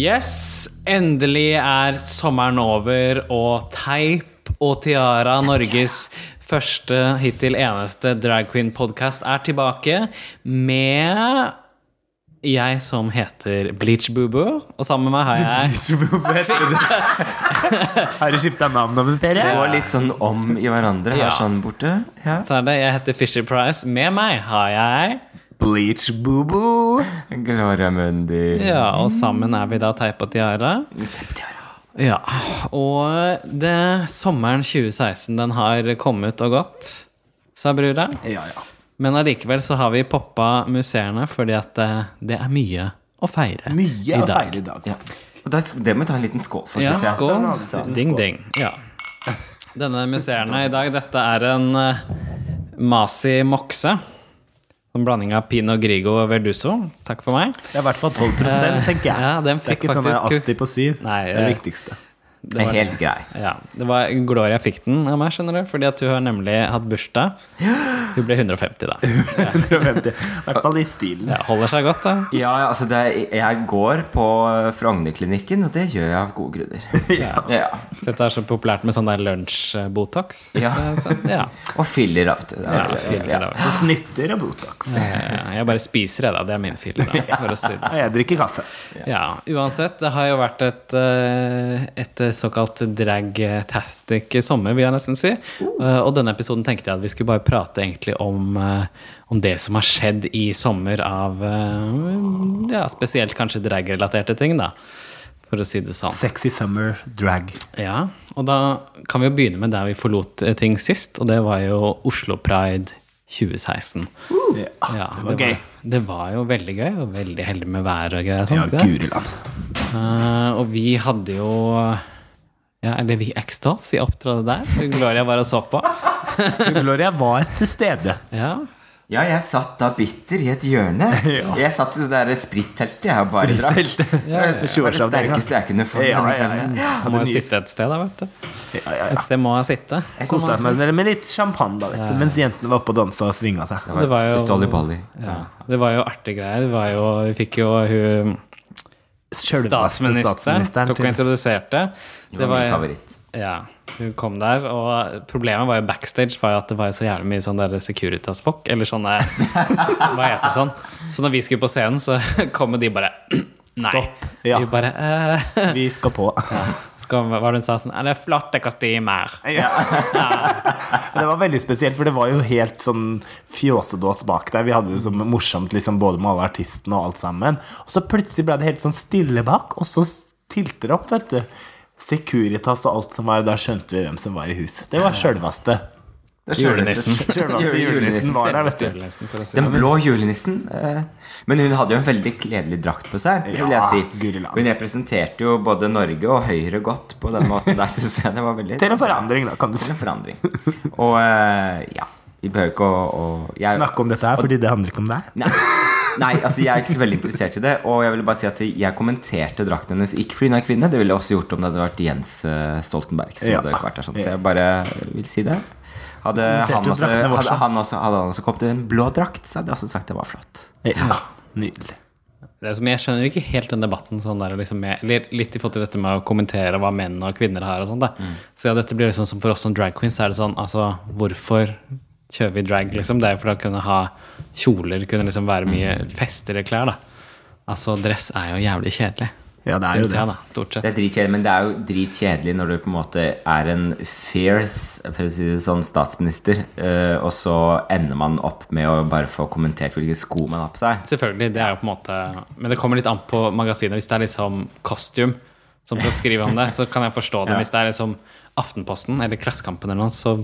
Yes, endelig er sommeren over, og Teip og Tiara, Norges første, hittil eneste drag queen-podkast, er tilbake med jeg som heter Bleach-Bubu, og sammen med meg har jeg Har du skifta navn om en ferie? Det var litt sånn om i hverandre her Ja. sånn borte. Ja. Så er det, jeg heter Fisher Price. Med meg har jeg Bleach boo-boo. Gloria Mundi. Ja, og sammen er vi da Teipa Tiara. Teipa Tiara. Ja, og det, sommeren 2016 den har kommet og gått, sa brura. Ja, ja. Men allikevel så har vi poppa museene fordi at det, det er mye å feire Mye å feire i dag. Ja. Og det må vi ta en liten skål for, Ja, skål. jeg. skål. Ding, ding. Ja. Denne museerne i dag, dette er en eh, Masi Mokse. En blanding av Pino Grigo og Verduso. Takk for meg. Det er i hvert fall 12 tenker jeg. Ja, den det er ikke sånn at jeg er Asti på syv. Nei, det er det eh, viktigste. Det var- helt grei. Ja, det var Gloria fikk den av meg, skjønner du. Fordi at hun har nemlig hatt bursdag. Hun ble 150 da. 150. I hvert fall i stilen. Ja, holder seg godt, da. Ja, altså det er, jeg går på Frognerklinikken, og det gjør jeg av gode grunner. Ja. Så Dette er så populært med sånn der lunsj-botox. Ja. ja. Og filler, da, vet du. Ja, filler, ja. Så snitter og Botox. Ja, Jeg bare spiser det, da. Det er min filler. Da, for å si det jeg drikker kaffe. Ja, uansett. Det har jo vært et, eh, et såkalt drag-tastic sommer, vil jeg nesten si. Eh, Og denne episoden tenkte jeg at vi skulle bare prate egentlig om, eh, om det som har skjedd i sommer av eh, Ja, spesielt kanskje drag-relaterte ting, da. For å si det sånn. Sexy summer drag. Ja, og da kan vi jo begynne med der vi forlot ting sist, og det var jo Oslo Pride 2016. Ja, Ja, det var gøy. det var jo veldig gøy, og veldig heldig med vær og greier. Ja, guri. Guriland. Eh, og vi hadde jo ja, Eller vi Ekstas. vi opptrådte der. Gloria var og så på. Gloria var til stede. Ja, Ja, jeg satt da bitter i et hjørne. Jeg satt i det der spritteltet jeg bare drakk. Det var det sterkeste jeg kunne få. Ja, ja, ja. Må jo sitte et sted, da, vet du. Ja, ja, Et sted må jeg sitte. Jeg kosa meg med litt champagne, da, vet du. Mens jentene var oppe og dansa og svinga seg. Det var, Det var jo- Ja, det var jo artige greier. Det var jo, vi fikk jo hun Statsministeren tok og introduserte. Det var min favoritt. Ja, hun kom der, og problemet var jo backstage var jo at det var så jævlig mye sånn der Securitas-folk, eller sånne Hva heter det sånn? Så når vi skulle på scenen, så kom de bare Nei. Stopp. Ja. Vi bare eh, Vi skal på. skal, Hva var det hun sa sånn Er det flotte kostymer? Ja. Det var veldig spesielt, for det var jo helt sånn fjåsedås bak der. Vi hadde det så morsomt liksom, både med alle artistene og alt sammen. Og så plutselig ble det helt sånn stille bak, og så tilter det opp, vet du. Securitas og alt som var, og da skjønte vi hvem som var i hus. Det var sjølveste. Det Julenissen. Julenissen var der, vet du. Si Den blå julenissen. eh, Men hun hadde jo en veldig kledelig drakt på seg. Det vil jeg si Hun representerte jo både Norge og Høyre godt på den måten. Der synes jeg det var veldig Til en forandring, da, kan du Til en forandring. Og eh, ja, vi behøver ikke å, å jeg, Snakke om dette her, fordi det handler ikke om deg. Nei, nei, altså jeg er ikke så veldig interessert i det. Og jeg vil bare si at jeg kommenterte drakten hennes ikke fordi hun er kvinne. Det ville jeg også gjort om det hadde vært Jens eh, Stoltenberg. Som Ja. hadde vært der sånn. Så jeg bare vil si det. Hadde han, også, hadde, han også, hadde han også kommet i en blå drakt, så hadde jeg også sagt det var flott. Ja, nydelig. Det som Jeg skjønner ikke helt den debatten. Sånn der, liksom, med, litt i forhold til dette med å kommentere hva menn og kvinner har. og sånt, mm. Så ja, dette blir liksom som For oss som drag queens er det sånn altså, Hvorfor kjører vi drag? liksom? Det er jo for å kunne ha kjoler, kunne liksom være mye festere klær. da Altså, dress er jo jævlig kjedelig. Ja, det er jo det. jeg, da, stort sett. Det er dritkjedelig, men det er jo dritkjedelig når du på en måte er en fierce for å si det sånn, statsminister, eh, og så ender man opp med å bare få kommentert hvilke sko man har på seg. Selvfølgelig, det er jo på en måte Men det kommer litt an på magasinet. Hvis det er liksom costume som skal skrive om det, så kan jeg forstå det. Ja. Hvis det er liksom Aftenposten eller Klassekampen eller noe, så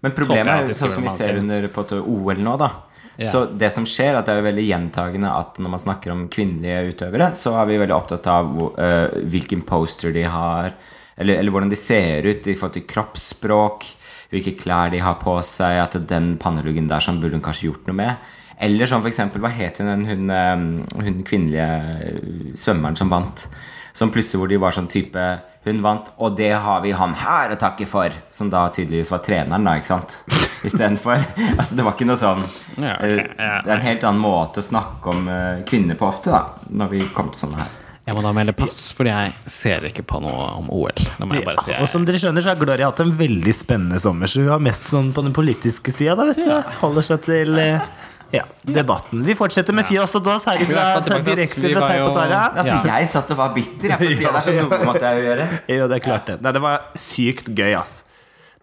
Men problemet er sånn som vi ser under på OL nå, da. Ja. Så det som skjer, at det er veldig gjentagende at når man snakker om kvinnelige utøvere, så er vi veldig opptatt av øh, hvilken poster de har, eller, eller hvordan de ser ut i forhold til kroppsspråk, hvilke klær de har på seg, at den panneluggen der sånn burde hun kanskje gjort noe med. Eller for eksempel, hva het hun hun, eh, hun kvinnelige eh, svømmeren som vant? Som plutselig hvor de var sånn type Hun vant, og det har vi han her å takke for. Som da tydeligvis var treneren, da, ikke sant? Istedenfor. altså, det var ikke noe sånn Ja, ok, eh, ja. Det er en helt annen måte å snakke om eh, kvinner på ofte, da. Når vi kom til sånne her. Jeg må da melde pass, fordi jeg ser ikke på noe om OL. Det må jeg bare si. Og som dere skjønner, så har Gloria hatt en veldig spennende sommer. Så hun har mest sånn på den politiske sida, da, vet du. Holder seg til eh, ja, debatten. Vi fortsetter med Fjas og Dås her fra, direkte fra var Teip og Tara. Altså, jeg satt og var bitter jeg, får si det er så noe måtte jeg gjøre. Jo, det klarte. Nei, det var sykt gøy, ass.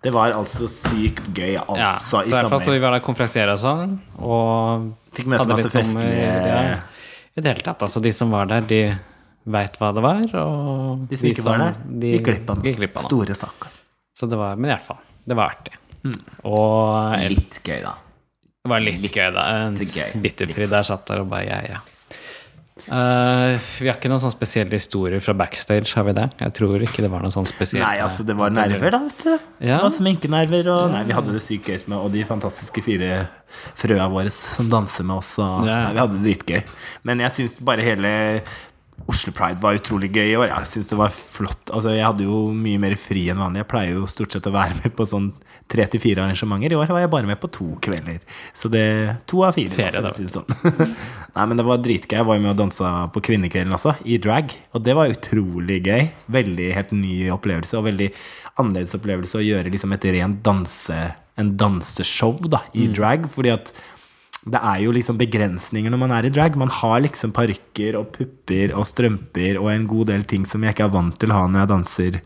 Det var altså sykt gøy, Ja, altså, så i fall så vi var der konferansiere og sånn, og Fikk møte masse festlige ja. I det hele tatt, altså de som var der, de veit hva det var, og De som ikke var der, de gikk glipp av noe. Store stakkar. Så det var, men i hvert fall, det var artig. Mm. Og Litt gøy, da. Var litt gøy, da. En. Bitterfri der satt der og bare ja, ja. Uh, vi har ikke noen sånn spesielle historier fra backstage, har vi det? Jeg tror ikke det var noe sånn spesielt. Nei, altså, det var nerver, da, vet du. Ja. Det sminkenerver, og Nei, vi hadde det sykt gøy med Og de fantastiske fire frøa våre som danser med oss, og Ja. nei, vi hadde det dritgøy. Men jeg syns bare hele Oslo Pride var utrolig gøy i år. Jeg syns det var flott. Altså, jeg hadde jo mye mer fri enn vanlig. Jeg pleier jo stort sett å være med på sånn tre til fire arrangementer. I år var jeg bare med på to kvelder. Så det To av fire. Ferie, da, sånn. Nei, men det var dritgøy. Jeg var jo med og dansa på Kvinnekvelden også, i drag. Og det var utrolig gøy. Veldig helt ny opplevelse, og veldig annerledes opplevelse å gjøre liksom et rent danse en danseshow da, i drag. Fordi at det er jo liksom begrensninger når man er i drag. Man har liksom parykker og pupper og strømper og en god del ting som jeg ikke er vant til å ha når jeg danser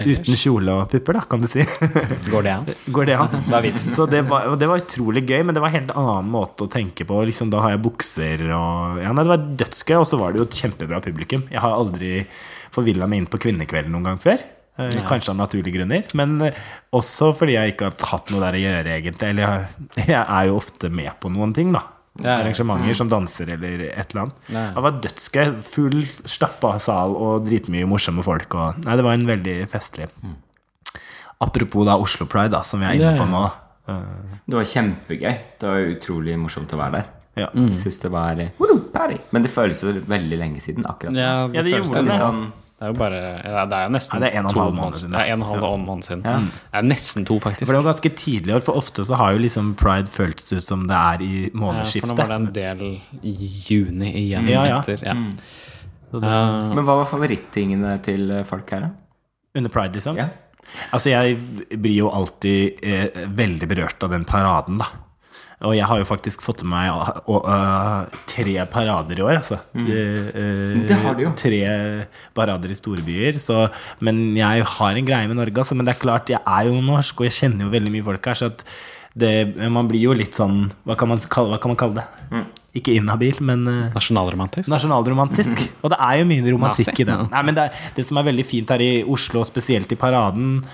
uten kjole og pupper, da, kan du si. Går det an? Går det an? Hva er vitsen? Så det var, og det var utrolig gøy, men det var en helt annen måte å tenke på. Liksom, da har jeg bukser og Ja, nei, det var dødsgøy, og så var det jo et kjempebra publikum. Jeg har aldri forvilla meg inn på Kvinnekvelden noen gang før. Ja. Kanskje av naturlige grunner, men eh, også fordi jeg ikke har hatt noe der å gjøre, egentlig. Eller jeg, jeg er jo ofte med på noen ting, da. Ja. Arrangementer som danser eller et eller annet. Nei. Det var dødsgøy. Full stappa sal og dritmye morsomme folk. Og, nei, det var en veldig festlig. Apropos da Oslo Pride, da, som vi er inne på ja. nå. Eh, Det var kjempegøy. Det var utrolig morsomt å være der. Ja. Mm. Syns det var. Men det føles jo veldig lenge siden akkurat. Ja, Ja, det føles gjorde Litt det. sånn Det er jo bare Det er jo nesten Ja, det er en og en to halv måned siden, Det er en og halv ja. måned siden. Det er nesten to, faktisk. For det var ganske tidlig i år, for ofte så har jo liksom Pride føltes ut som det er i Ja, for månedsskiftet. nå var det en del i juni igjen Ja, ja. etter. Ja. Mm. det- uh, Men hva var favorittingene til eh, folk her, da? Under Pride, liksom. Ja. Altså, jeg blir jo alltid eh, veldig berørt av den paraden, da. Og jeg har jo faktisk fått med meg å- øh, tre parader i år, altså. Mm. Uh, Det har du jo. Tre parader i store byer. Så, men jeg har en greie med Norge, altså. Men det er klart, jeg er jo norsk, og jeg kjenner jo veldig mye folk her, så at det, man blir jo litt sånn Hva kan man kalle, hva kan man kalle det? Mm. Ikke inhabil, men uh, Nasjonalromantisk. Nasjonalromantisk. Og det er jo mye romantikk Nazi. i den. Nei, men det, er- det som er veldig fint her i Oslo, og spesielt i paraden,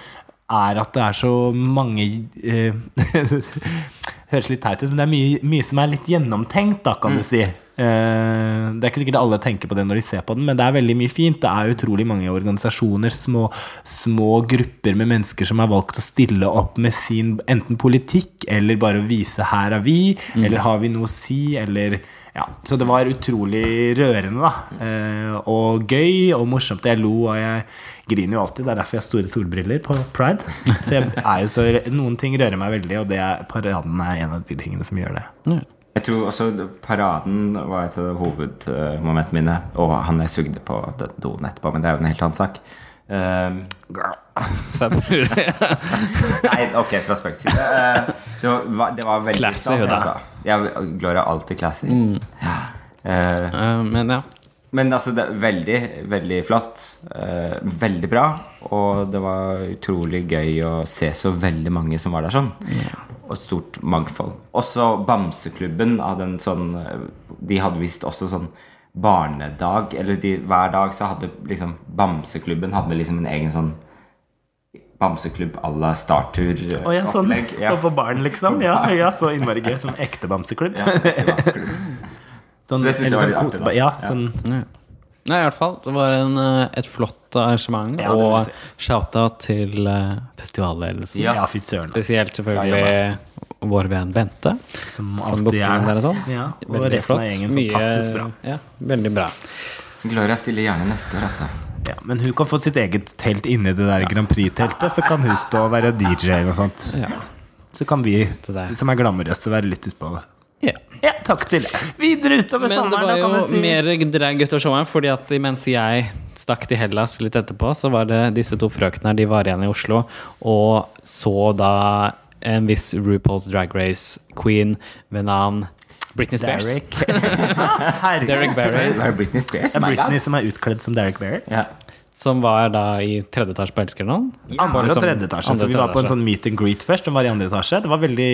er at det er så mange eh, Høres litt teit ut, men det er mye, mye som er litt gjennomtenkt, da, kan du si. Eh, det er ikke sikkert alle tenker på det når de ser på den, men det er veldig mye fint. Det er utrolig mange organisasjoner, små, små grupper med mennesker som har valgt å stille opp med sin enten politikk, eller bare å vise 'her er vi', eller 'har vi noe å si', eller ja, Så det var utrolig rørende, da. Eh, og gøy og morsomt. Jeg lo, og jeg griner jo alltid. Det er derfor jeg har store solbriller på Pride. Så, så, noen ting rører meg veldig, og det er, paraden er en av de tingene som gjør det. Jeg tror også paraden var et av hovedmomentene mine. Og han jeg sugde på doen etterpå, men det er jo en helt annen sak. Um, Så jeg tror- nei, ok, fra spøk side. Eh, det, var, det var veldig Classy, stas, altså. Ja, Gloria er alltid classy. Ja. Uh, Men ja. Men altså, det er veldig, veldig flott. Uh, veldig bra. Og det var utrolig gøy å se så veldig mange som var der sånn. Og et stort mangfold. Også Bamseklubben hadde en sånn De hadde visst også sånn barnedag. Eller de, hver dag så hadde liksom Bamseklubben hadde liksom en egen sånn Bamseklubb à la Startur-opplegg. Å ja, sånn. Ja. For, for barn, liksom. Ja, ja så innmari gøy. Som ekte bamseklubb. Ja, Bamseklubb. Sånn, Så det syns jeg var sånn litt artig, Ja, sånn, Ja, sånn Nei, i hvert fall. Det var en, eh, et flott arrangement. Ja, og shout-out til eh, festivalledelsen. Ja. Ja, fy søren. ass. Spesielt Ja, selvfølgelig vår venn Bente. Som Som alltid er der og sånn. Ja, og Veldig flott. av gjengen Mye- fantastisk bra. Ja, veldig bra. Gloria stiller gjerne neste år, altså. Ja, men hun kan få sitt eget telt inni det der Grand Prix-teltet, så kan hun stå og være DJ eller noe sånt. Ja. Så kan vi som er glamorøse, være litt utpå det. Ja. Ja, takk til deg. Videre utover Men det var jo si mer drag utover sommeren, fordi at mens jeg stakk til Hellas litt etterpå, så var det disse to frøkene de var igjen i Oslo, og så da en viss RuPaul's Drag Race queen ved navn Britney Spears. Derek. Derek Barry, Det var Britney Spears. Det er. Britney som er utkledd som Derek Barry. Ja. som var da i tredje etasje på Elskernon. Andre og tredje etasje. Så vi var på en sånn meet and greet først. Den var i andre etasje. Det var veldig,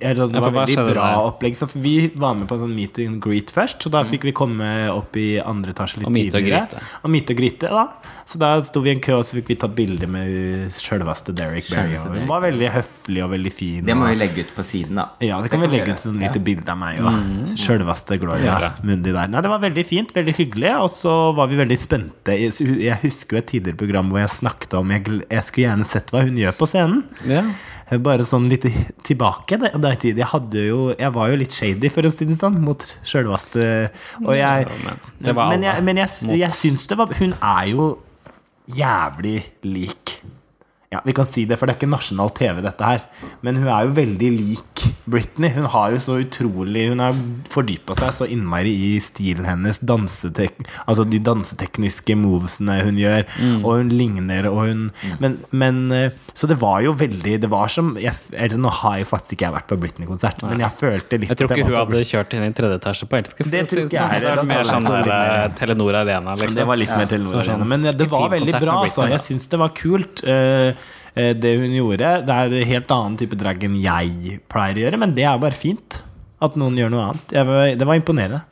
eller, det var veldig bra der? opplegg. Så vi var med på en sånn meet and greet først, så da fikk vi komme opp i andre etasje litt Og meet og tidligere. greete. Og meet og greete, da. Så da sto vi i en kø, og så fikk vi tatt bilde med sjølveste Derek Berry. Og hun var veldig høflig og veldig fin. Det må og- vi legge ut på siden, da. ja, det kan vi legge ut sånn Ja. lite bilde av meg og sjølveste Gloria Ja. Mundi der. Nei, det var veldig fint, veldig hyggelig, og så var vi veldig spente. Jeg husker jo et tidligere program hvor jeg snakket om Jeg, jeg skulle gjerne sett hva hun gjør på scenen. Ja. Bare sånn litt tilbake. Er tid. Jeg, hadde jo, jeg var jo litt shady, for si det sånn, mot sjølvaste Og jeg men Men jeg, men jeg, jeg syns det var Hun er jo jævlig lik Ja, vi kan si det, for det er ikke nasjonal TV, dette her. Men hun er jo veldig lik Britney. Hun har jo så utrolig Hun har fordypa seg så innmari i stilen hennes. Dansetek, altså de dansetekniske movesene hun gjør. Mm. Og hun ligner, og hun men, men eh, Så det var jo veldig Det var som jeg, Nå har jo faktisk ikke jeg vært på Britney-konsert, men jeg følte litt Jeg tror ikke hun hadde kjørt inn i tredje etasje på Elsker. Det tror ikke jeg sånn. heller, Det var mer sånn der, eh, Telenor Arena, liksom. Det var litt mer Telenor Arena. sånn Men det var veldig bra, med altså. Jeg syns det var kult. eh, det hun gjorde. Det er en helt annen type drag enn jeg pleier å gjøre, men det er bare fint. At noen gjør noe annet. Jeg var, det var imponerende.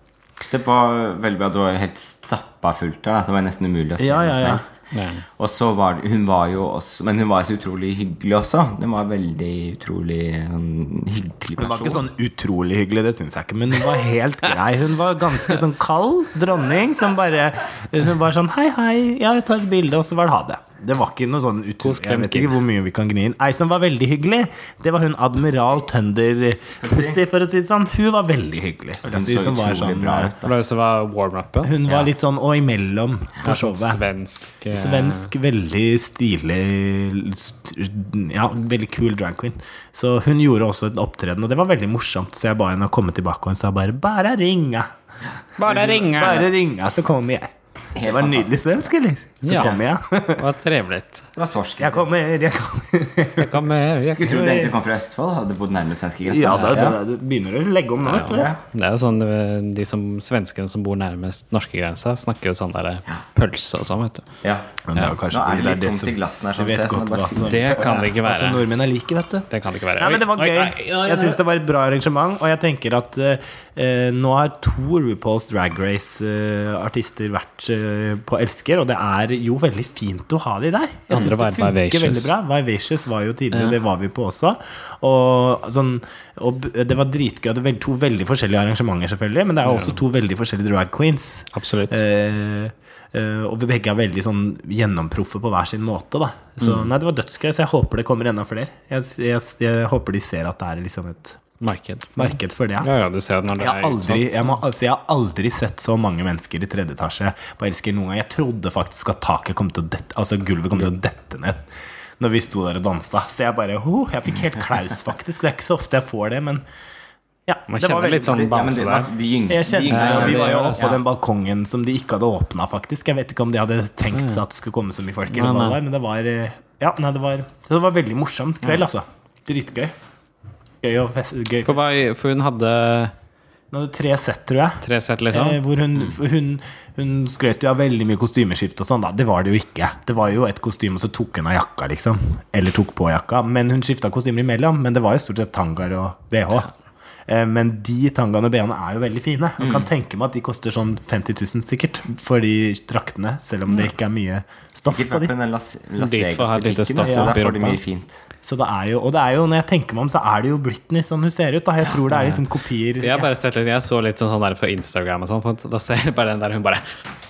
Det var veldig bra. Det var helt stappa fullt av. Det var nesten umulig å se Ja, noe ja, som helst. Ja. Og så var hun var jo også Men hun var så utrolig hyggelig også. Hun var veldig utrolig sånn hyggelig person. Hun var ikke sånn utrolig hyggelig, det syns jeg ikke, men hun var helt grei. Hun var ganske sånn kald dronning som bare Hun var sånn hei, hei, ja, jeg tar et bilde, og så var det ha det. Det var ikke noe sånn ut, Jeg vet ikke hvor mye vi kan gni inn. Ei som var veldig hyggelig, det var hun admiral Thunder Pussy, for å si det sånn. Hun var veldig hyggelig. Hun så som var sånn, bra eh, ut. Det var jo så var warm-upen. hun var litt sånn og imellom på Sånn showet. svensk eh, Svensk, veldig stilig st- Ja, veldig kul drag queen. Så hun gjorde også en opptreden, og det var veldig morsomt. Så jeg ba henne å komme tilbake, og hun sa bare 'bare ringa'. Bare ringa. Bare ringa, så kommer jeg. Det var nydelig svensk, eller? Så Ja. kommer jeg. Det var trevelig. Det var svorsk. Jeg kommer, jeg kommer. Jeg kommer, jeg Skulle tro du egentlig kom fra Østfold. Hadde bodd nærmest svenskegrensa. Ja, da, da, det, begynner du å legge om nå, vet. Ja. Det er jo sånn eh, De som svenskene som bor nærmest norskegrensa, snakker jo sånn der pølse og sånn, vet du. Ja. Men det er jo kanskje Nå er det det litt det tomt i glassene her. Sånn, vet sånn godt bare- hva som Det kan det ikke Altså, være. nordmenn er like, vet du. Det kan det ikke være. Nei, men det var gøy. Jeg syns det var et bra arrangement, og jeg tenker at eh, eh, nå har to RuPaul's Drag Race-artister vært uh, på Elsker, og det er jo veldig fint å ha de der. Jeg synes det funker Vivacious. veldig bra. Vivacious var jo tidligere, Ja. det var vi på også. Og, sånn, og det var dritgøy. Det var to veldig forskjellige arrangementer, selvfølgelig, men det er også to veldig forskjellige drag queens. Absolutt. Eh, Uh, og vi begge er veldig sånn gjennomproffe på hver sin måte. Da. Så Mm. nei, det var dødsgøy, så jeg håper det kommer enda flere. Jeg, jeg, jeg håper de ser at det er liksom et Marked. marked for det. Ja, ja, du ser det når det Jeg har, aldri, jeg, må, altså, jeg har aldri sett så mange mennesker i tredje etasje på Elsker noen gang. Jeg trodde faktisk at taket kom til å dette Altså gulvet kom til å dette ned når vi sto der og dansa. Så jeg bare oh, Jeg fikk helt klaus, faktisk. Det er ikke så ofte jeg får det, men ja. Man det var kjenner veldig- litt sånn Ja, bamse det der. De, de jeg de kjente Ja, Vi var jo oppe på den balkongen som de ikke hadde åpna, faktisk. Jeg vet ikke om de hadde tenkt seg at det skulle komme så mye folk, eller Nei, hva det var, men det var eh, Ja, nei, det var, det var veldig morsomt kveld, altså. Dritgøy. Gøy og fest, gøy For, hva, for hun hadde Hun hadde tre sett, tror jeg. tre sett, Eh, liksom. hvor hun, hun, hun skrøt jo av veldig mye kostymeskift og sånn, da. Det var det jo ikke. Det var jo et kostyme, og så tok hun av jakka, liksom. Eller tok på jakka. Men hun skifta kostymer imellom. Men det var jo stort sett tangaer og bh. Eh, Men de tangaene og BH-ene er jo veldig fine. Man Mm. kan tenke meg at de koster sånn 50 000 sikkert for de draktene, selv om det ikke er mye stoff på de. Las, Las Vegas-butikken. stoff Ja, oppi der de mye fint. Så det er jo, og det er jo, når jeg tenker meg om, så er det jo Britney sånn hun ser ut. Da. Jeg tror det er liksom kopier Jeg har bare sett litt, jeg så litt sånn, sånn der fra Instagram og sånn, for da ser jeg bare den der hun bare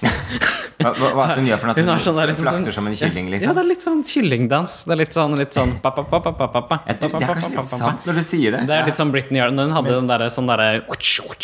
Hva, hva, er hun gjør for noe? Hun hun sånn liksom, flakser sånn- som en kylling, Ja, liksom? det er litt sånn kyllingdans. Det er litt sånn, litt sånn pa, pa, pa, pa, pa, pa, pa, Jeg tror- Det er kanskje pa, pa, litt pa, pa. sant når du sier det. Det er litt sånn Britney gjør. Når hun hadde den derre sånn derre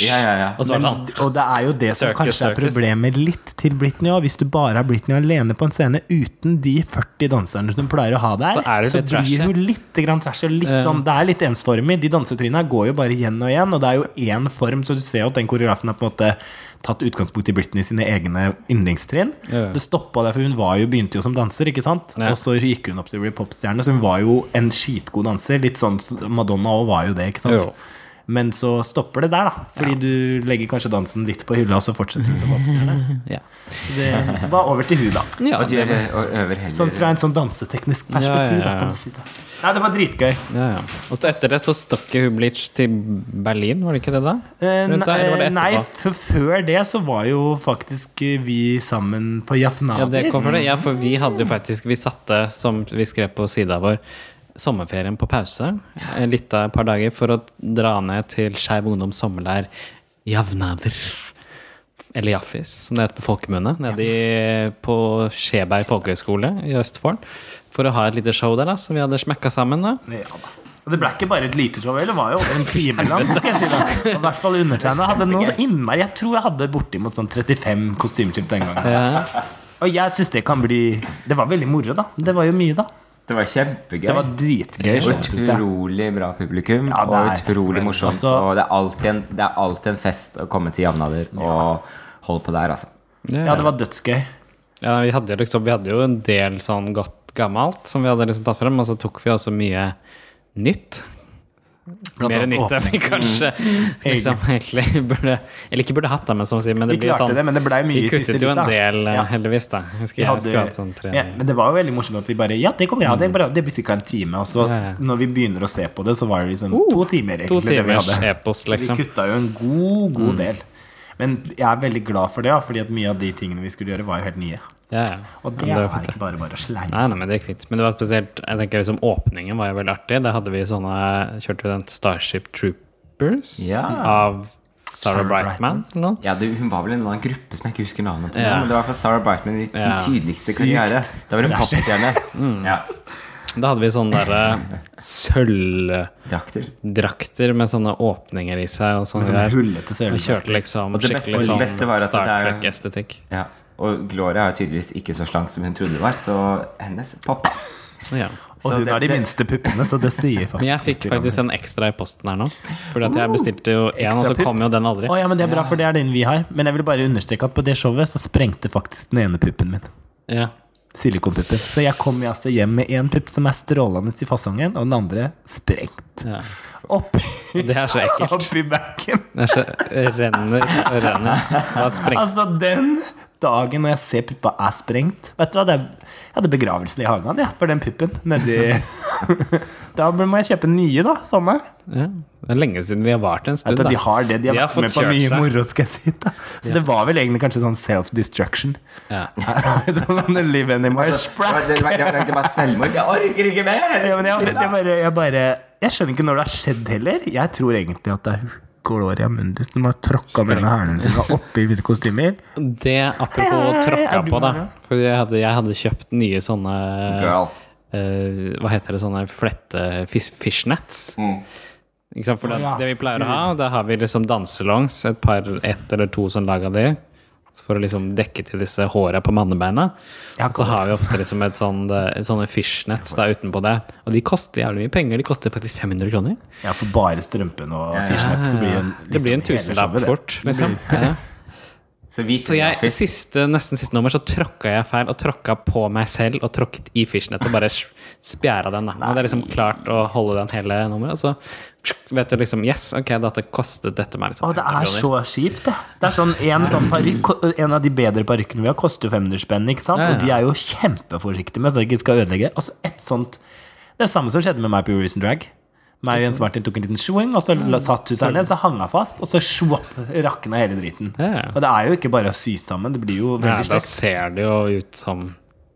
Ja, ja, ja. Og sånn og det er jo det som Circus, kanskje er problemet litt til Britney òg. Hvis du bare har Britney alene på en scene uten de 40 danserne som pleier å ha der, Så er det så, blir hun litt grann. Litt sånn, det er litt ensformig. De dansetrinnene går jo bare igjen og igjen, og det er jo én form, så du ser jo at den koreografen er på en måte tatt utgangspunkt i Britney sine egne yndlingstrinn. Ja. Det stoppa der, for hun var jo, begynte jo som danser, ikke sant? Ja. Og så gikk hun opp til å bli popstjerne, så hun var jo en skitgod danser. Litt sånn Madonna òg var jo det, ikke sant? Jo. Men så stopper det der, da. Fordi du legger kanskje dansen litt på hylla, og så fortsetter du som popstjerne. Ja. Det var over til hun, da. Ja, Og og heller Sånn fra en sånn danseteknisk perspektiv, Ja, ja, ja. da, kan du si det. Nei, det var dritgøy. ja, ja. Og etter det så stakk Bleach til Berlin, var det ikke det da? Eh, det nei, før det så var jo faktisk eh, vi sammen på Jafnadir. Ja, det kom for det. Ja, for vi hadde jo faktisk Vi satte, som vi skrev på sida vår, sommerferien på pause eh, litt av et par dager for å dra ned til Skeiv Ungdoms sommerleir Javnader. Eller Jaffis, som det heter på folkemunne. Nede på Skjeberg folkehøgskole i Østfold. For å ha et lite show der, da, som vi hadde smekka sammen. da Ja, da. Og det ble ikke bare et lite show, det var jo over en time lang. I hvert fall undertegna hadde noe innmari Jeg tror jeg hadde bortimot sånn 35 kostymeskift den gangen. Ja. Og jeg syns det kan bli Det var veldig moro, da. Det var jo mye, da. Det var kjempegøy. Det var dritgøy. Og utrolig bra publikum. Ja, og er- utrolig morsomt. Altså- og det er, alltid en, det er alltid en fest å komme til Javnader og holde på der, altså. Ja, det var dødsgøy. Ja, vi hadde, liksom, vi hadde jo en del sånn godt gammelt som vi hadde liksom tatt frem, og så tok vi også mye nytt. Mer nytt enn vi kanskje liksom, egentlig burde Eller ikke burde hatt, da, men som å si, men det Vi klarte sånn det, men det ble mye Vi i siste kuttet jo en del, eh, Ja. heldigvis, da. Husker Vi jeg hadde, hatt sånn tre ja, men det var jo veldig morsomt at vi bare Ja, det kommer bra. Det, er det blir ca. en time. Og så, Ja, når vi begynner å se på det, så var det liksom Uh, to timer, egentlig. To det vi timers hadde. epos, Vi liksom. kutta jo en god, god del. Men jeg er veldig glad for det, fordi at mye av de tingene vi skulle gjøre, var jo helt nye. Ja, ja. Og det, ja, det er var fint, det. ikke bare bare å Nei, nei, men det gikk fint. Men det var spesielt Jeg tenker liksom Åpningen var jo veldig artig. Da hadde vi sånne Kjørte vi den Starship Troopers Ja. av Sarah Sarah Brightman eller noe. Ja, det, Hun var vel en eller annen gruppe som jeg ikke husker navnet på. Ja. Men det var for Sarah Brightman i sin Ja. tydeligste karriere. Da var hun popstjerne. mm. Ja. Da hadde vi sånne derre sølvdrakter Drakter. med sånne åpninger i seg og sånne sånne hullete Vi kjørte liksom Og det beste- skikkelig sånn beste var at Star det er- Trek-estetikk. Ja. Og Gloria er jo tydeligvis ikke så slank som hun trodde det var, så hennes poppa. Ja. Og Så hun det- har de det- minste puppene, så det sier faktisk Men jeg fikk faktisk en ekstra i posten her nå. Fordi at jeg bestilte jo én, og så kom jo den aldri. Oh, ja, men det er bra, for det er den vi har. Men jeg vil bare understreke at på det showet så sprengte faktisk den ene puppen min. Ja. Silikonpupper. Så jeg kom altså hjem med én pupp som er strålende i fasongen, og den andre sprengt. ja. Oppi, Det er så ekkelt. oppi backen. Det er så renner og renner. Det var sprengt. Altså, den dagen når jeg ser puppa er sprengt Vet du hva, det er, Jeg hadde begravelsen i hagen ja, for den puppen nedi Da må jeg kjøpe nye, da. Samme. Ja. Det er lenge siden vi har vart en stund. Da. de har det. De har, De har vært med på mye seg. moro, skal jeg si. Da. Så det var vel egentlig kanskje sånn self-destruction. Ja. I don't wanna live anymore. Det var, det var, det var, selvmord. Jeg orker ikke mer! Ja, men jeg, jeg, bare, jeg bare Jeg skjønner ikke når det har skjedd heller. Jeg tror egentlig at det er Gloria Mundus som har tråkka med hælene sine oppi hvite kostymer. Det apropos tråkka på, da. her, ja? For jeg hadde, jeg hadde kjøpt nye sånne Girl. Eh, Hva heter det, sånne flette fish, fishnets. Ikke sant? For det, det vi pleier å ha, da har vi liksom danselongs, et par, ett eller to som lag av de. For å liksom dekke til disse håra på mannebeina. Og så har vi ofte liksom et sånt, sånne fishnets da utenpå det. Og de koster jævlig mye penger. De koster faktisk 500 kroner. Ja, for bare strømpen og fishnets så blir det liksom, det blir en tusenlapp det. fort, liksom. Ja. Så Så jeg, siste, nesten siste nummer så tråkka jeg feil, og tråkka på meg selv, og tråkket i fishnet, og bare spjæra den. da. Og det er liksom klart å holde den hele nummeret. Og så vet du liksom Yes, ok, dette kostet dette meg liksom Å, det er så kjipt, det. Det er sånn En sånn parykk En av de bedre parykkene vi har, koster 500 spenn, ikke sant? Og de er jo kjempeforsiktige med så de ikke skal ødelegge. Altså, et sånt Det er samme som skjedde med meg på Eurovision Drag. Meg og Jens Martin tok en liten swing, og så satt hun seg ned, så hang hun fast, og så svopp, rakna hele driten. Ja. Og det er jo ikke bare å sy sammen, det blir jo veldig Ja, da ser det jo ut som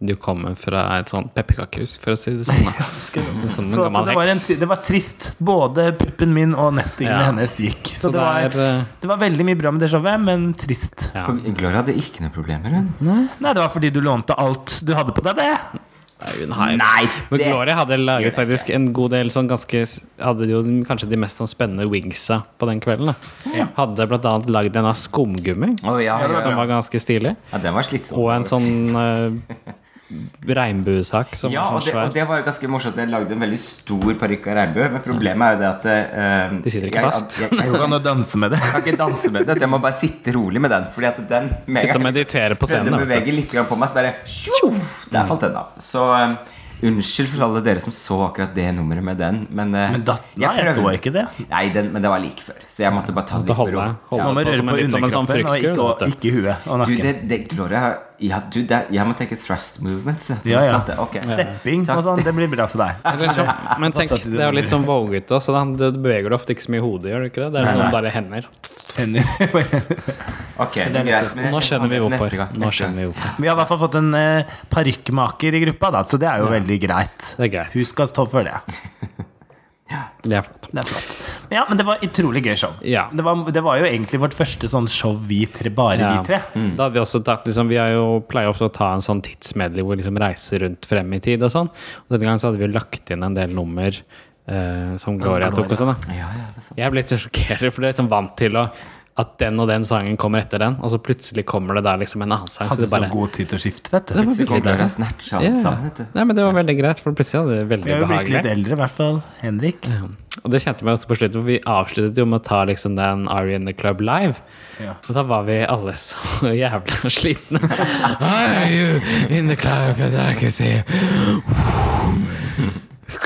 du kommer fra et sånt pepperkakehus, for å si det sånn. Det Så, så det, var en, det var trist. Både puppen min og nettingene Ja. hennes gikk. Så, Så det, var, er, eh, det var veldig mye bra med det showet, men trist. ja. Gloria hadde ikke noe problemer, hun. Nei, det var fordi du lånte alt du hadde på deg, det. Nei, hun har jo- Nei, Men Gloria hadde laget faktisk en god del sånn ganske Hadde jo kanskje de mest sånn spennende wingsa på den kvelden. da Ja. Hadde annet lagd en av skumgummi, oh, ja, ja, som var ganske stilig. ja, den var slitsom. Og en sånn uh, regnbuesak som Ja, var og det, og det var jo ganske morsomt. Jeg lagde en veldig stor parykk av regnbue, men problemet er jo det at uh, De sitter ikke jeg, fast. Jeg, kan jo danse med det. jeg kan ikke danse med det. Jeg må bare sitte rolig med den. Fordi at den Sitte og meditere på scenen. prøvde å da, vet du. bevege litt på meg, så bare tjoff, Der falt den av. Så eh, unnskyld for alle dere som så akkurat det nummeret med den. Men, eh, Men datt, nei, jeg så ikke det. Nei, den, men det var like før. Så jeg måtte bare ta det litt med ro. holde- holde Ja. På på sånn underkroppen, og ikke, og ikke huet og Du, det, det Gloria ja, du, det, Jeg må tenke thrust movements. Ja, ja. Det? Stepping og sånn, det blir bra for deg. Så- Men tenk, det er jo litt sånn vågete. Du du beveger deg ofte ikke så mye i hodet, gjør du ikke det? Det er Nei, nei. bare hender. Hender. Ok, det er greit. Nå skjønner vi hvorfor. Nå skjønner vi hvorfor. Vi har i hvert fall fått en uh, parykkmaker i gruppa, da, så det er jo veldig greit. Det er greit. Hun skal stå for det. Det er flott. Det er flott. Ja, men det var utrolig gøy show. Ja. Det, var, det var jo egentlig vårt første sånn show vi tre, bare Ja. vi tre. Da hadde vi også tatt liksom, Vi har jo pleier ofte å ta en sånn tidsmedley hvor vi liksom reiser rundt frem i tid og sånn. Og denne gangen så hadde vi jo lagt inn en del nummer eh, som Gloria tok og sånn. Ja, ja, er. Jeg ble litt så sjokkert, for jeg er liksom vant til å, at den og den sangen kommer etter den, og så plutselig kommer det der liksom en annen sang. Hadde så bare- god tid til å skifte, vet du. Så kom Gloria snatcha alt sammen, vet du. Nei, men det var veldig greit, for plutselig hadde det Vi har jo blitt litt eldre, i hvert fall Henrik. Ja. Og det kjente vi også på slutten, for vi avsluttet jo med å ta liksom den Are You In The Club live. Ja. Og da var vi alle så jævla slitne. Are you in the club? I can see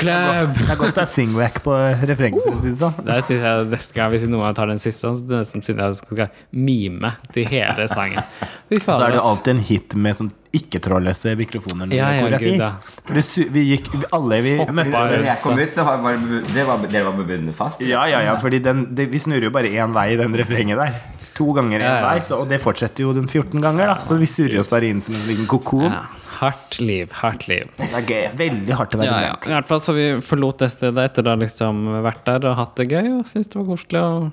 Club! Det er godt det er singwack på refrenget, si det sånn. Synes jeg Neste gang hvis noen tar den siste, så nesten synes jeg skal mime til hele sangen. Så er det alltid en hit med sånn ikke-trådløse mikrofoner. Ja, ja, gud, ja. Vi, vi gikk vi- Alle vi møtte Da jeg kom ut, så var var det var, dere var bebundet fast. Ja, ja, ja, fordi den, det, vi snurrer jo bare én vei i den refrenget der. To ganger én Ja, ja. vei, og det fortsetter jo den 14 ganger, da. Så vi surrer oss bare inn som en liten kokon. Hardt liv, hardt liv. Det er gøy. Veldig hardt å være Ja, ja. I hvert fall så vi forlot det stedet etter å ha liksom vært der og hatt det gøy, og syntes det var koselig. og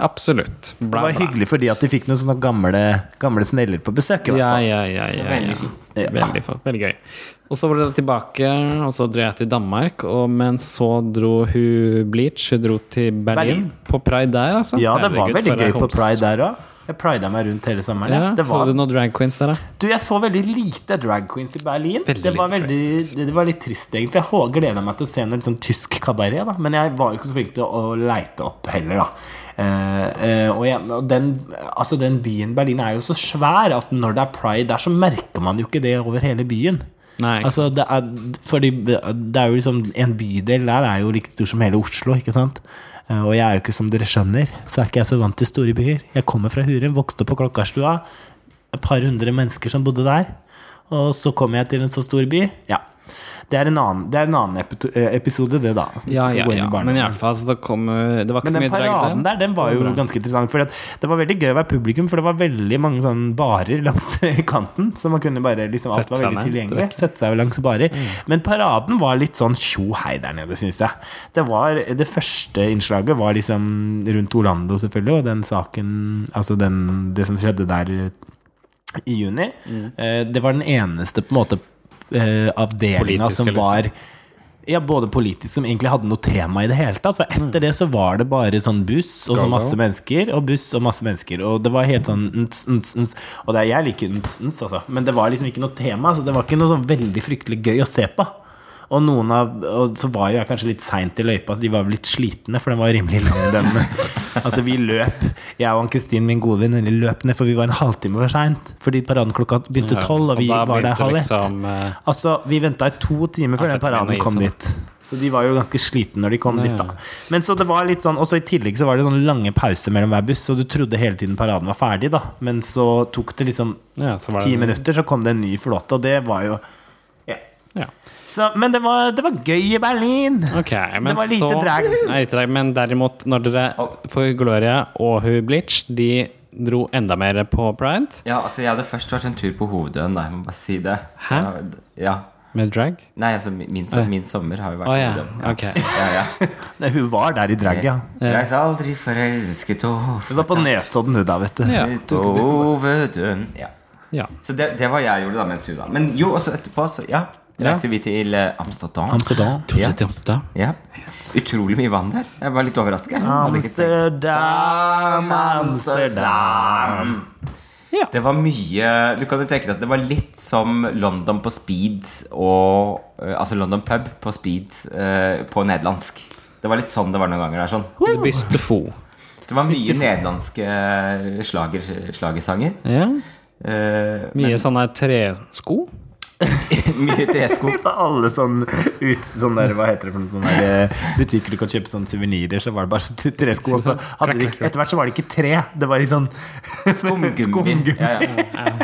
Absolutt. Det Bla, var bla. hyggelig fordi at de fikk noen sånne gamle, gamle sneller på besøk. i hvert fall. ja, ja, ja, ja. Veldig fint. Ja. Veldig, veldig gøy. Og så var det tilbake, og så dro jeg til Danmark. Og, men så dro hun Bleach Hun dro til Berlin, Berlin. på Pride der, altså. Ja, det var Herregud, veldig gøy på. Pride der òg. Jeg prida meg rundt hele sommeren. Ja, det var... Så du noen drag queens der, da? du, jeg så veldig lite drag queens i Berlin. Det, var lite veldig, det, var litt trist, egentlig. Jeg gleda meg til å se noe sånn tysk kabaret, da. Men jeg var jo ikke så flink til å, å leite opp heller, da. Uh, uh, og jeg, og den, altså den byen Berlin er jo så svær at når det er pride der, så merker man jo ikke det over hele byen. Nei. Altså, det er, fordi det er jo liksom En bydel der er jo like stor som hele Oslo, ikke sant? Eh, Og jeg er jo ikke, som dere skjønner, så er ikke jeg så vant til store byer. Jeg kommer fra Hurum, vokste opp på Klokkarstua. Et par hundre mennesker som bodde der. Og så kommer jeg til en så stor by. Ja. Det er en annen, det er en annen eh, episode, det, da. Ja, ja, ja. Men i alle fall, så det, kom, eh, det var ikke Men så den mye drag paraden der, den var jo ganske interessant. For det var veldig gøy å være publikum, for det var veldig mange sånne barer langs kanten. Så man kunne bare liksom Alt var veldig tilgjengelig. Sette seg langs barer. Men paraden var litt sånn tjo hei der nede, syns jeg. Det var Det første innslaget var liksom rundt Orlando, selvfølgelig, og den saken Altså den, det som skjedde der i juni. Mm. Eh, Det var den eneste på en måte eh, avdelinga som liksom. var ja, både politisk som egentlig hadde noe tema i det hele tatt. For etter det så var det bare sånn buss og så masse mennesker, og buss og masse mennesker. Og det var helt sånn ns, ns, ns. Og det, er jeg liker ns, ns, altså. Men det var liksom ikke noe tema. Så det var ikke noe sånn veldig fryktelig gøy å se på. Og noen av Og så var jo jeg kanskje litt seint i løypa, så de var litt slitne, for den var rimelig lang, den. Altså, vi løp, jeg og Ann-Kristin, min gode venninne, løp ned, for vi var en halvtime for seint. Fordi paraden klokka begynte tolv, og vi og var der halv ett. liksom, eh, Altså, vi venta i to timer før den paraden kom dit. Så de var jo ganske slitne når de kom Nei. dit, da. Men så det var litt sånn Og så i tillegg så var det sånn lange pauser mellom hver buss, så du trodde hele tiden paraden var ferdig, da. Men så tok det liksom ja, så var ti minutter, så kom det en ny flåte, og det var jo ja. Ja. Så, men det var, det var gøy i Berlin. Okay, men var lite så drag. Nei, lite drag. Men derimot, når dere For Gloria og hun Bleach, de dro enda mer på pride Ja, altså Jeg hadde først vært en tur på Hovedøen, Nei, Jeg må bare si det. Hæ? Ja. med drag. Nei, altså min, som- min sommer har jo vært oh, ja, Hovedøen. Ja. Okay. Ja, ja. Nei, hun var der i drag, ja. Reis aldri forelsket over Hun var på Nesodden, hun da, vet du. Ja. Hovedøen. Ja. ja. Så det, det var jeg gjorde da mens hun var Men jo, også etterpå, så ja. Reiste vi til eh, Amsterdam. Amsterdam. Ja. til Amsterdam? Ja. Utrolig mye vann der. Jeg var litt tenkt- Amsterdam, Amsterdam. Ja. Det var mye Du kan jo tenke deg at det var litt som London på speed og eh, Altså London pub på speed eh, på nederlandsk. Det var litt sånn det var noen ganger der. sånn Det. Det var mye nederlandske slager, slagersanger. Ja. Eh, Mye sånne tresko. mye tresko. Var alle sånn ut sånn der, Hva heter det for noen sånne eh, butikker du kan kjøpe sånne suvenirer, så var det bare sånn tresko. Og så hadde de ikke, etter hvert så var det ikke tre, det var litt sånn Skumgummi. Ja, ja.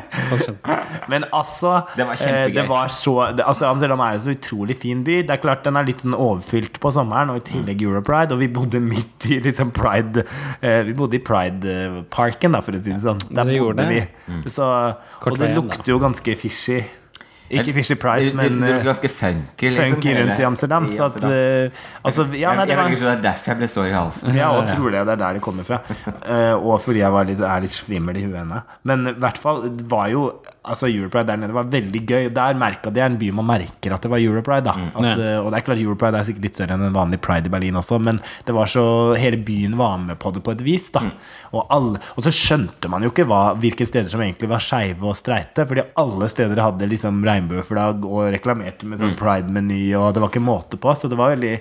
Men altså Det var eh, kjempegøy. det var så, det, altså Amsterdam er jo så utrolig fin by. Det er klart Den er litt sånn overfylt på sommeren, og i tillegg Europride. Og vi bodde midt i liksom Pride eh, Vi bodde i Pride-parken, for å si det sånn. Der det bodde det? vi. Så, og det lukter jo ganske fishy. Ikke Fishy Price, men du, er eh, ganske funky. liksom, funky hele- rundt i Amsterdam. Så at Amsterdam. eh, Altså, ja, nei, det var jeg, jeg, det er derfor jeg ble sår i halsen. ja, og tror det, det er der det kommer fra. uh, og fordi jeg var litt, er litt svimmel i huet ennå. Men i hvert fall var jo Altså Europride der nede var veldig gøy. Der merka det er en by man merker at det var Europride. Mm. at, eh, Og det er klart Europride er sikkert litt større enn en vanlig pride i Berlin også, men det var så hele byen var med på det på et vis. da Mm. Og, alle, og så skjønte man jo ikke hva, hvilke steder som egentlig var skeive og streite, fordi alle steder hadde liksom regnbueflagg og reklamerte med Mm. sånn pride-meny, og det var ikke måte på. Så det var veldig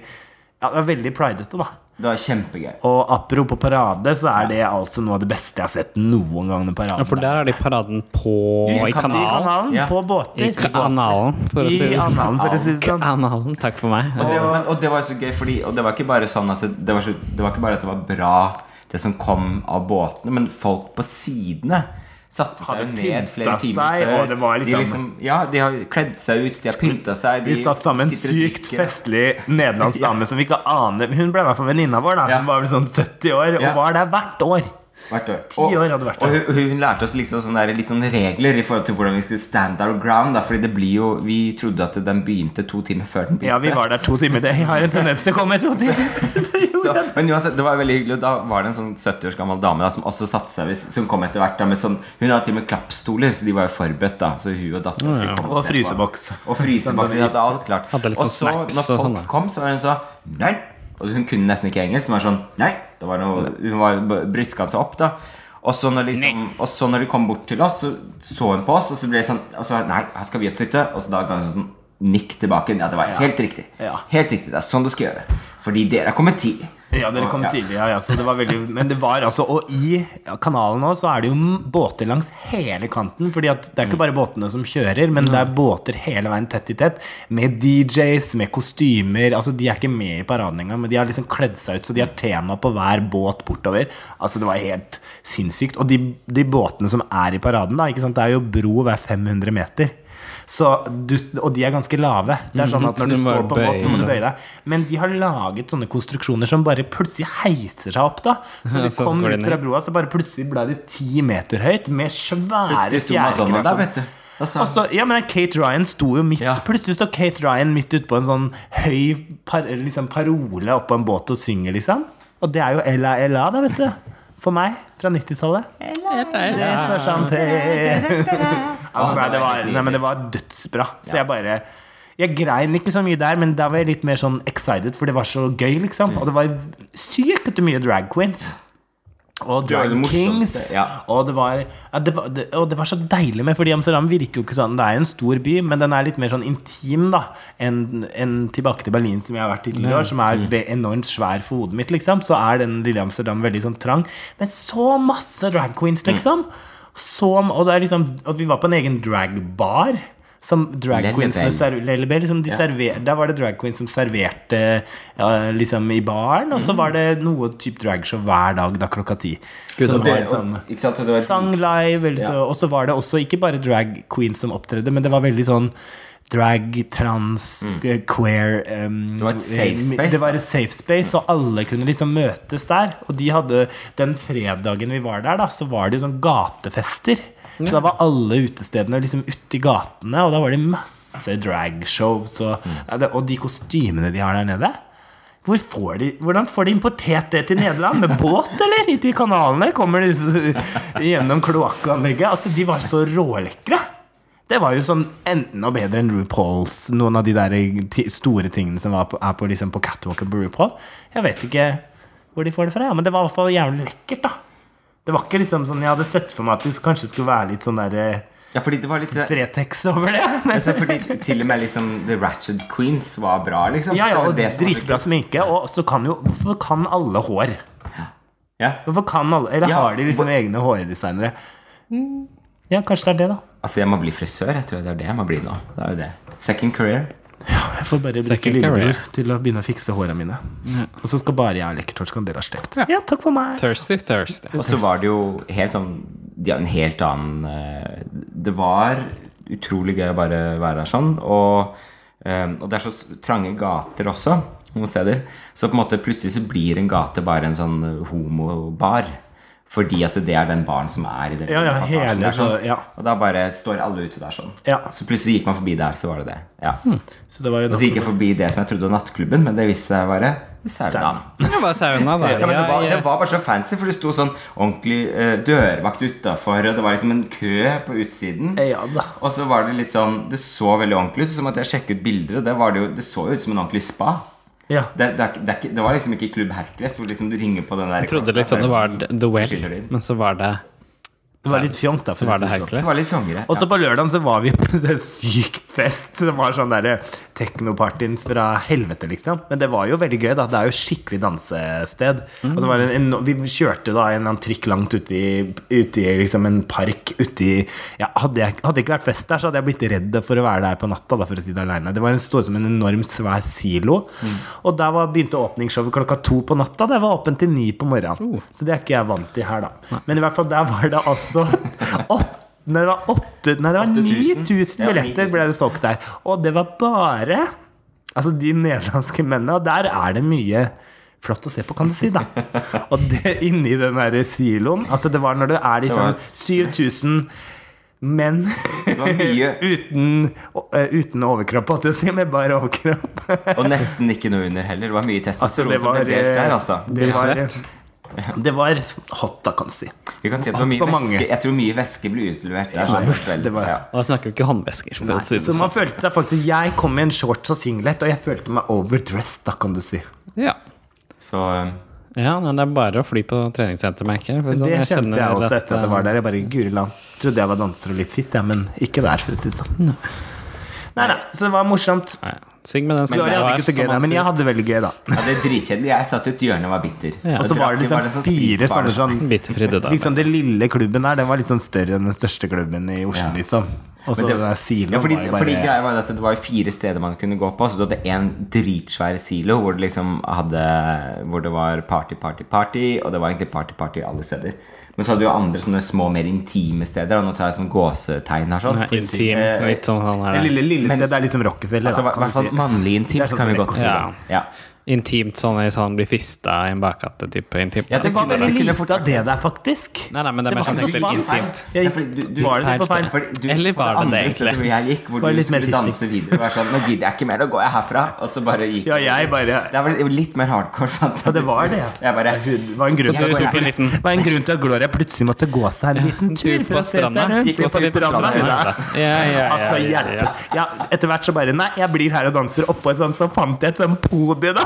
ja, det var veldig pridete, da. Det var kjempegøy. Og apropos parade, så er det altså noe av det beste jeg har sett noen gang. parade Ja, for der er de paraden på I i I kanalen. kanalen, Ja. på I båter. kanalen, for å I si det sånn. for å si det sånn. Takk for meg. Og det, men, og det var så gøy, fordi Og det var ikke bare sånn at det, det, var, så, det var ikke bare at det var bra, det som kom av båtene, men folk på sidene satte seg ned flere timer seg, før. var de liksom- liksom Ja, de har kledd seg ut, de har pynta seg. De satt sammen en sykt festlig nederlandsk dame som vi ikke aner Hun ble i hvert fall venninna vår. da Ja. Hun var vel sånn 70 år Ja. og var der hvert år. Hvert år. Ti år hadde vært og der. hun, hun lærte oss liksom sånne, der, litt sånne regler i forhold til hvordan vi skulle stand our ground. Da, fordi det blir jo Vi trodde at den begynte to timer før den begynte. Ja, vi var der to timer. Det har en tendens til å komme to timer. Så, men uansett, det var veldig hyggelig. Og da var det en sånn 70 års gammel dame da, som også satte seg Som kom etter hvert. Da, med sånn, hun hadde til og med klappstoler, så de var jo forberedt. da Så hun og dattera skulle komme Og fryseboks. Og fryseboks. De hadde alt klart. Hadde litt Og sånn så, snacks når og folk sånn, kom, så var hun så Nei! Og hun kunne nesten ikke engelsk. Men var sånn Nei! Det var noe, hun var bryska seg opp, da. Og så, når liksom, og så når de kom bort til oss, så så hun på oss, og så ble det sånn og så, Nei, her skal vi også sitte. Og så da ga hun sånn nikk tilbake. Ja, det var helt riktig. Ja. Helt riktig, Det er sånn du skal gjøre. Fordi dere er kommet tidlig. Ja, dere kom tidlig, ja, ja, så det var veldig Men det var altså Og i kanalen nå så er det jo båter langs hele kanten. Fordi at det er ikke bare båtene som kjører, men det er båter hele veien tett i tett. Med DJs, med kostymer. Altså De er ikke med i paraden engang, men de har liksom kledd seg ut, så de har tema på hver båt bortover. Altså Det var helt sinnssykt. Og de, de båtene som er i paraden, da, ikke sant? det er jo bro hver 500 meter. Så du, og de er ganske lave. Det er sånn at Når du du står på en båt, så må du bøye deg. Men de har laget sånne konstruksjoner som bare plutselig heiser seg opp. da Så de kom ut fra broa, så bare plutselig ble det ti meter høyt med svære Plutselig sto Madonna der, vet du. Og sa- Og så- ja, men Kate Ryan sto jo midt Ja. Plutselig står Kate Ryan midt ute på en sånn høy par, liksom parole oppå en båt og synger, liksom. Og det er jo Ella Ella, da, vet du. For meg, fra 90-tallet. Ella, er Ja, nei, det, var, nei, men det var dødsbra. Så jeg bare Jeg grein ikke så mye der, men da var jeg litt mer sånn excited, for det var så gøy, liksom. Og det var sykt mye drag queens. Og drag kings. ja. Og, det var, ja, det var, det, og det var så deilig med, fordi Amsterdam virker jo ikke sånn Det er en stor by, men den er litt mer sånn intim da enn en tilbake til Berlin, som jeg har vært i tidligere år, som er Mm. enormt svær for hodet mitt, liksom. Så er den lille Amsterdam veldig sånn trang. Men så masse drag queens, Mm. Så, og, det er liksom, at vi var på en egen dragbar. Som drag queensene serv- liksom de Ja. server, Der var det drag queens som serverte ja, liksom i baren, og så Mm. var det noe type dragshow hver dag da klokka ti. Som var liksom var, sang live, og så var det også ikke bare drag queens som opptredde, men det var veldig sånn drag, trans, mm. queer um, Mm. Det var et safe space, Det var et safe space, og alle kunne liksom møtes der. Og de hadde Den fredagen vi var der, da, så var det jo sånn gatefester. Så da var alle utestedene liksom uti i gatene, og da var det masse dragshows og, Mm. og de kostymene de har der nede. Hvor får de, hvordan får de importert det til Nederland? Med båt, eller? I kanalene? Kommer de gjennom kloakkanlegget? Altså, de var så rålekre. Det var jo sånn enda bedre enn RuPauls, noen av de der store tingene som var på, er på, liksom, på catwalken på RuPaul. Jeg vet ikke hvor de får det fra, ja, men det var i hvert fall jævlig lekkert, da. Det var ikke liksom sånn Jeg hadde sett for meg at det kanskje skulle være litt sånn der Ja, fordi det var litt eh, Fretex over det. Men, altså, fordi Til og med liksom The Ratchet Queens var bra, liksom. ja, ja, og det det dritbra sminke. Og så kan jo Hvorfor kan alle hår? Ja. Hvorfor kan alle Eller Ja, har de liksom hvor- egne hårdesignere? Ja, kanskje det er det, da. Altså, jeg må bli frisør. Jeg tror det er det jeg må bli nå. Det er jo det. Second career. Ja, Jeg får bare bruke Second lillebror career. til å begynne å fikse håra mine. Og så skal bare jeg ha lekkertorsk, og dere har stekt. Ja, takk for meg. Thirsty, thirsty. Og så var det jo helt sånn De har en helt annen eh, Det var utrolig gøy å bare være der sånn. Og, eh, og det er så trange gater også, noen steder. Så på en måte plutselig så blir en gate bare en sånn homobar. Fordi at det er den baren som er i den Ja, ja, passasjen hele, der, sånn. ja. Og da bare står alle ute der sånn. Ja. Så plutselig gikk man forbi der, så var det det. Ja. Så det var jo Og så gikk jeg forbi det som jeg trodde var nattklubben, men det viste seg å være sauna. Det var sauna der. Ja, men det var, det var bare så fancy, for det sto sånn ordentlig eh, dørvakt utafor, og det var liksom en kø på utsiden. Ja da. Og så var det litt sånn Det så veldig ordentlig ut, som at jeg sjekket ut bilder, og det, var det, jo, det så jo ut som en ordentlig spa. Ja. Det, det, er, det, er ikke, det var liksom ikke Klubb Hercules, hvor liksom du ringer på den der Jeg trodde liksom det var The Well, inn. men så var det Det var litt fjongt, da. Så var det Hercules. sånn. Det var litt fjongere. Og så på lørdag så var vi på det sykt fest. Det var sånn derre teknopartyen fra helvete, liksom. Men det var jo veldig gøy, da. Det er jo skikkelig dansested. Og så var det en, vi kjørte da en eller annen trikk langt ute i, ute i liksom en park uti ja, hadde, jeg, hadde det ikke vært fest der, så hadde jeg blitt redd for å være der på natta, da, for å si det aleine. Det var en stor som en enormt svær silo. Og der var, begynte åpningsshowet klokka to på natta. Det var åpent til ni på morgenen. Så det er ikke jeg vant til her, da. Men i hvert fall der var det altså åtte det var åtte Nei, det var 9000 billetter ble det solgt der. Og det var bare Altså de nederlandske mennene. Og der er det mye flott å se på, kan du si, da. Og det inni den der siloen Altså, det var når det er liksom var- 7000 menn Det var mye uten, eh, uten overkropp, holdt jeg på å si, med bare overkropp. Og nesten ikke noe under heller. Det var mye Altså, testosteron som ble delt der, altså. det var. Det var hot, da, kan du si. Vi kan si at det var mye væske Jeg tror mye væske ble utlevert der. Sånn, det var- ja. Og da snakker vi ikke håndvesker. å Så man sånn. følte seg faktisk Jeg kom i en shorts og singlet, og jeg følte meg overdressed, da, kan du si. Ja. Så eh, ja, nei, det er bare å fly på treningssenter, merker jeg. Det sånn, kjente jeg også at, etter at jeg var der. Jeg bare, Guri land. Trodde jeg var danser og litt fit, ja, men ikke der, for å si det sånn. Nei, nei, så det var morsomt. Nei, Sigg med den Gloria hadde ikke så gøy der, men jeg hadde veldig gøy, da. ja, det er dritkjedelig. Jeg satt i et hjørne og var bitter. Ja. Og så var det liksom sånn fire sånne sånn. Liksom Det lille klubben der, den var litt sånn større enn den største klubben i Oslo, Ja. liksom. Og så Men det- den der siloen Ja, fordi, var jo fordi greia var at det var jo fire steder man kunne gå på. Så du hadde en dritsvær silo hvor det liksom hadde Hvor det var party, party, party, og det var egentlig party, party alle steder. Men så hadde du jo andre sånne små, mer intime steder. Og nå tar jeg sånn gåsetegn her sånn. Nei, Intim. Eh, Litt sånn han Det lille, lille stedet er liksom Rockefeller, Altså, da, I kan hvert fall mannlig intimt, sånn kan vi godt si. Ja. Ja. Intimt sånn hvis han blir fista i en bakgate type intimt. Ja, Det var veldig lite fort av det der, faktisk. Nei, nei, men det Det var sånn ikke så veldig intimt. Jeg du- du- var det på feil sted. Du, Eller var det det, egentlig? hvor jeg gikk, hvor Var du skulle danse videre, var sånn Nå gidder jeg ikke mer, nå går jeg herfra. Og så bare gikk Ja, jeg bare Det var litt mer hardcore. fant Ja, det var det. Jeg bare Det var en grunn til var en grunn til at Gloria plutselig måtte gå seg en liten tur for på å se seg stranda. rundt. Altså, hjelpes. Ja, etter hvert så bare Nei, jeg blir her og danser oppå et sånt, så fant jeg et sånt podie, da.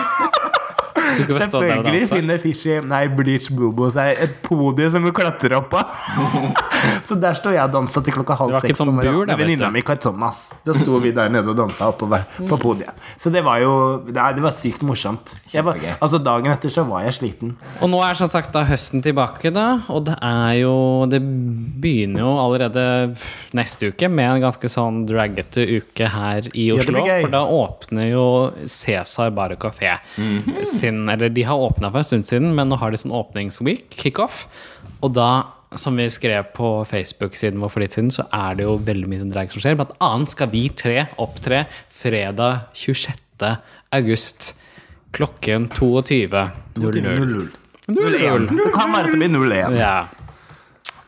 Selvfølgelig finner Fishy, nei, Bleach Bobo seg et podie som hun klatrer opp på. så der står jeg og danser til klokka halv seks et bur, venninna mi Thomas. Da sto vi der nede og dansa oppover på podiet. Så det var jo Nei, det var sykt morsomt. Var, altså Dagen etter så var jeg sliten. Og nå er som sagt da høsten tilbake, da. Og det er jo Det begynner jo allerede neste uke med en ganske sånn draggete uke her i Oslo. Ja, for da åpner jo Cæsar Bar og Kafé sin Eller de har åpna for en stund siden, men nå har de sånn åpningsweek, kickoff. Og da som vi skrev på Facebook-siden vår for litt siden, så er det jo veldig mye som drag som skjer. Blant annet skal vi tre opptre fredag 26. august klokken 22.00. 0-0. 0-1. Det kan være at det blir 0-1. Ja.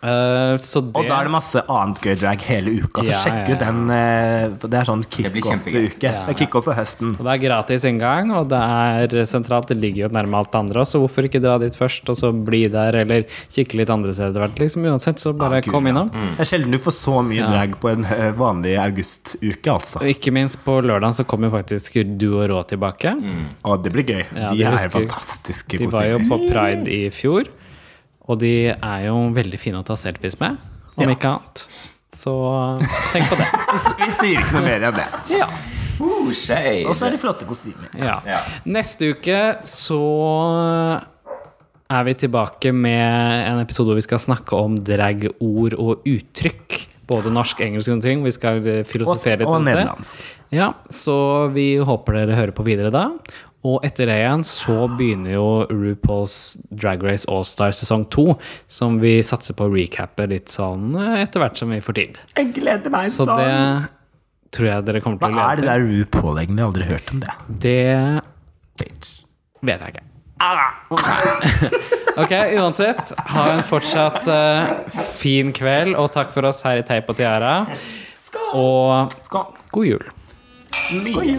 Eh, så det, Og da er det masse annet gøy drag hele uka, så Ja, sjekk ja, ja. ut den. Uh, Det er sånn blir kickoff-uke. er kickoff for høsten. og det er gratis inngang, og det er sentralt. Det ligger jo nærme alt det andre også, så hvorfor ikke dra dit først, og så bli der, eller kikke litt andre steder hvert, liksom. Uansett, så bare Gud, kom ja. innom. Det er sjelden du får så mye drag på en eh, vanlig augustuke, altså. Og ikke minst på lørdag så kommer faktisk du og Rå tilbake. Og det blir gøy. Ja, De det er husker- fantastiske De var jo på Pride i fjor, og de er jo veldig fine å ta selfies med, om Ja. ikke annet. Så tenk på det. Vi sier ikke noe mer enn det. Ja. Uh. Og så er det flotte kostymer. ja. Ja. Neste uke så er vi tilbake med en episode hvor vi skal snakke om drag, ord og uttrykk. Både norsk, engelsk og ting. Vi skal eh, filosofere litt og rundt det. nederlandsk. Ja, så vi håper dere hører på videre da. Og etter det igjen så begynner jo RuPaul's Drag Race All-Star sesong 2, som vi satser på å recappe litt sånn eh, etter hvert som vi får tid. Jeg gleder meg Så sånn. det tror jeg dere kommer til å Hva er det der RuPaul egentlig? Jeg har aldri hørt om det. Det vet jeg ikke. Ok, uansett, ha en fortsatt uh, fin kveld, og takk for oss her i Teip og Tiara. Og Skål. god jul.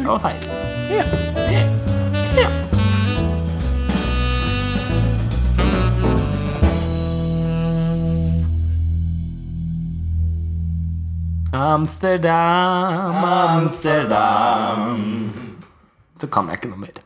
og feil. feire. Amsterdam, Amsterdam Så kan jeg ikke noe mer.